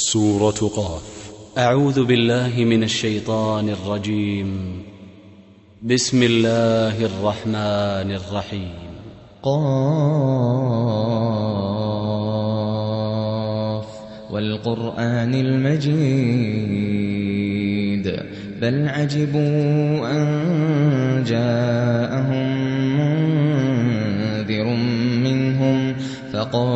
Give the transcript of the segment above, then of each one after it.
سورة قاف. أعوذ بالله من الشيطان الرجيم. بسم الله الرحمن الرحيم. قاف. والقرآن المجيد. بل عجبوا أن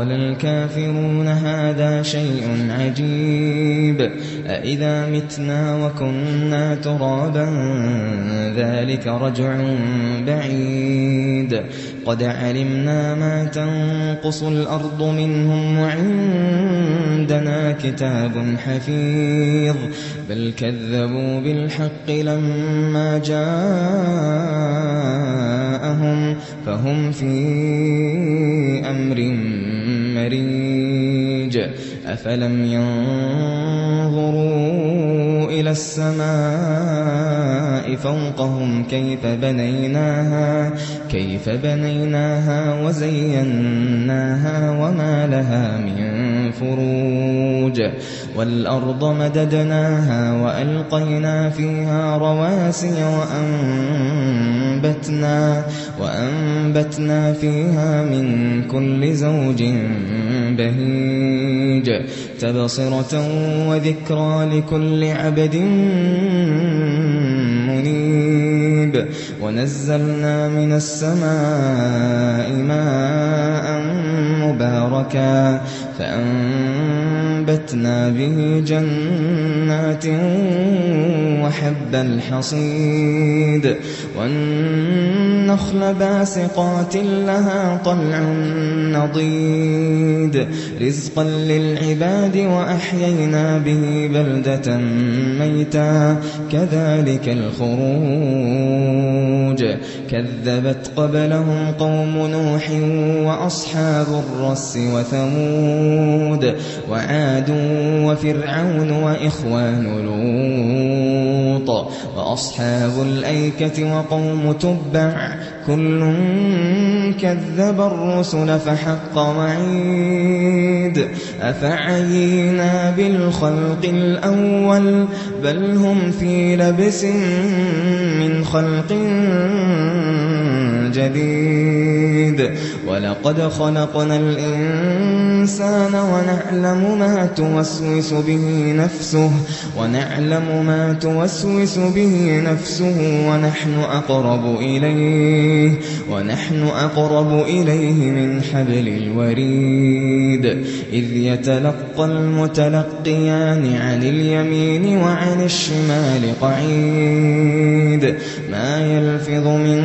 فقال الكافرون هذا شيء عجيب. أإذا متنا وكنا ترابا ذلك رجع بعيد. قد علمنا ما تنقص الأرض منهم وعندنا كتاب حفيظ. بل كذبوا بالحق لما جاءهم فهم في أمر مريج أفلم ينظروا إلى السماء فوقهم كيف بنيناها كيف بنيناها وزيناها وما لها من فروج. والأرض مددناها وألقينا فيها رواسي وأنبتنا وأنبتنا فيها من كل زوج بهيج. تبصرة وذكرى لكل عبد منيب. ونزلنا من السماء ماء مباركا فأنبتنا به جنات وحب الحصيد. والنخل باسقات لها طلع نضيد. رزقا للعباد وأحيينا به بلدة ميتا. كذلك الخروج. كذبت قبلهم قوم نوح وأصحاب الرس وثمود وعاد وفرعون وإخوان لوط. وأصحاب الأيكة وقوم تبع كل كذب الرسل فحق وعيد أفعينا بالخلق الأول بل هم في لبس من خلق جديد ولقد خلقنا الإنسان ونعلم ما توسوس به نفسه ونعلم ما توسوس به نفسه ونحن أقرب إليه ونحن أقرب إليه من حبل الوريد. إذ يتلقى المتلقيان عن اليمين وعن الشمال قعيد ما يلفظ من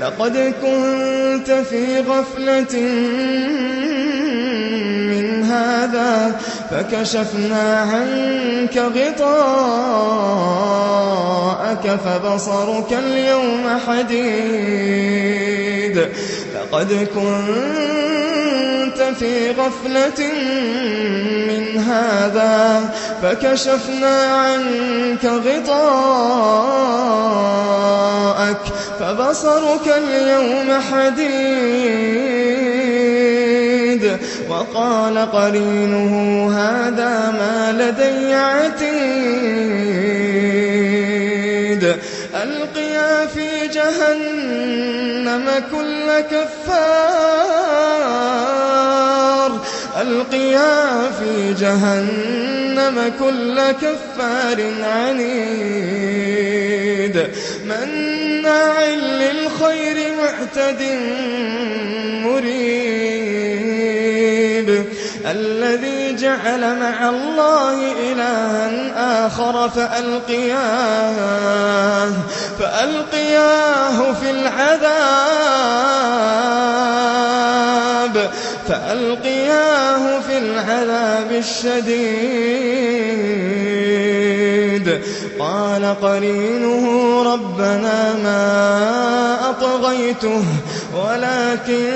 لقد كنت في غفلة من هذا فكشفنا عنك غطاءك فبصرك اليوم حديد. لقد كنت في غفلة من هذا فكشفنا عنك غطاءك فبصرك اليوم حديد وقال قرينه هذا ما لدي عتيد. ألقيا في جهنم كل كفار. ألقيا في جهنم جهنم كل كفار عنيد. مناع للخير معتد مريب. الذي جعل مع الله إلها آخر فألقياه فألقياه في العذاب فألقياه في العذاب الشديد. قال قرينه ربنا ما أطغيته ولكن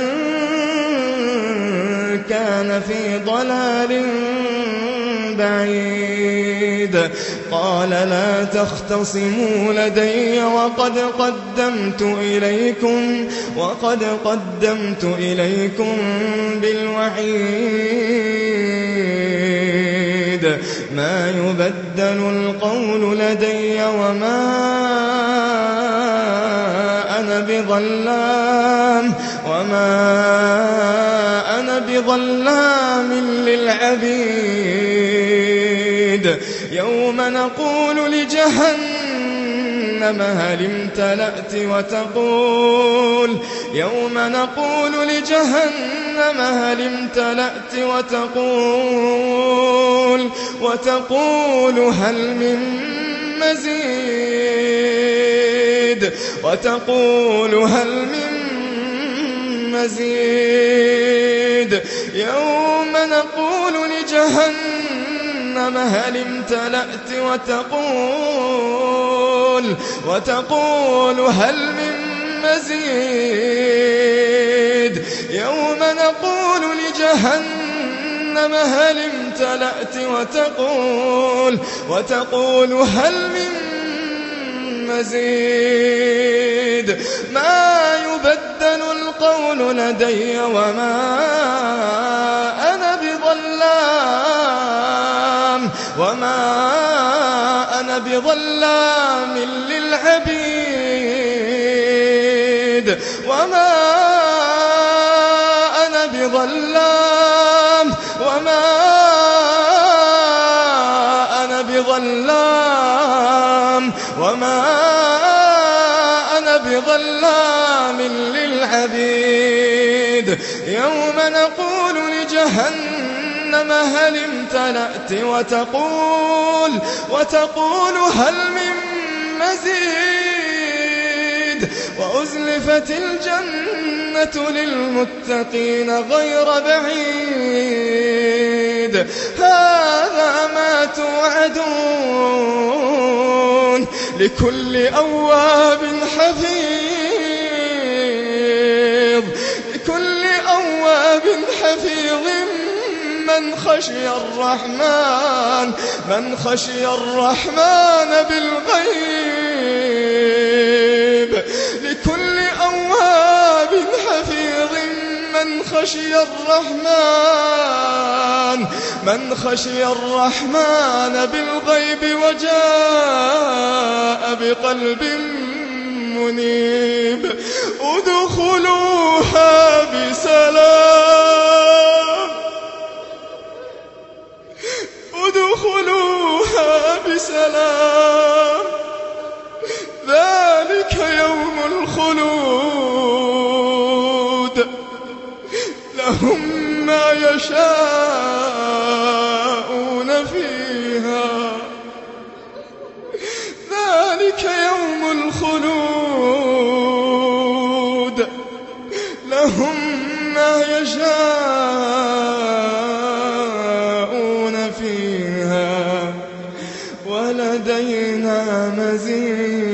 كان في ضلال بعيد. قال لا تختصموا لدي وقد قدمت إليكم وقد قدمت إليكم ما يبدل القول لدي وما أنا بظلام. وما أنا بظلام للعبيد. يوم نقول لجهنم هل امتلأت وتقول يوم نقول لجهنم هل امتلأت وتقول وتقول هل من مزيد وتقول هل من مزيد يوم نقول لجهنم هل امتلأت وتقول وتقول هل من مزيد يوم نقول لجهنم هل امتلأت وتقول وتقول هل من مزيد. ما يبدل القول لدي وما أنا بظلام وما أنا بظلام للعبيد. وما أنا بظلام وما أنا بظلام وما أنا بظلام للعبيد يوم نقول لجهنم هل امتلأت وتقول وتقول هل من وأزلفت الجنة للمتقين غير بعيد. هذا ما توعدون لكل أواب حفيظ. لكل أواب حفيظ. من خشي الرحمن من خشي الرحمن بالغيب. خشي الرحمن من خشي الرحمن بالغيب وجاء بقلب منيب. ادخلوها يشاءون فيها. ذلك يوم الخلود. لهم ما يشاءون فيها. ولدينا مزيد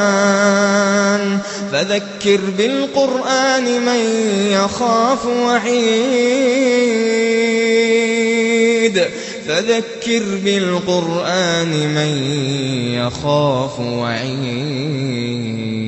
فذكر بالقرآن من يخاف وعيد. فذكر بالقرآن من يخاف وعيد.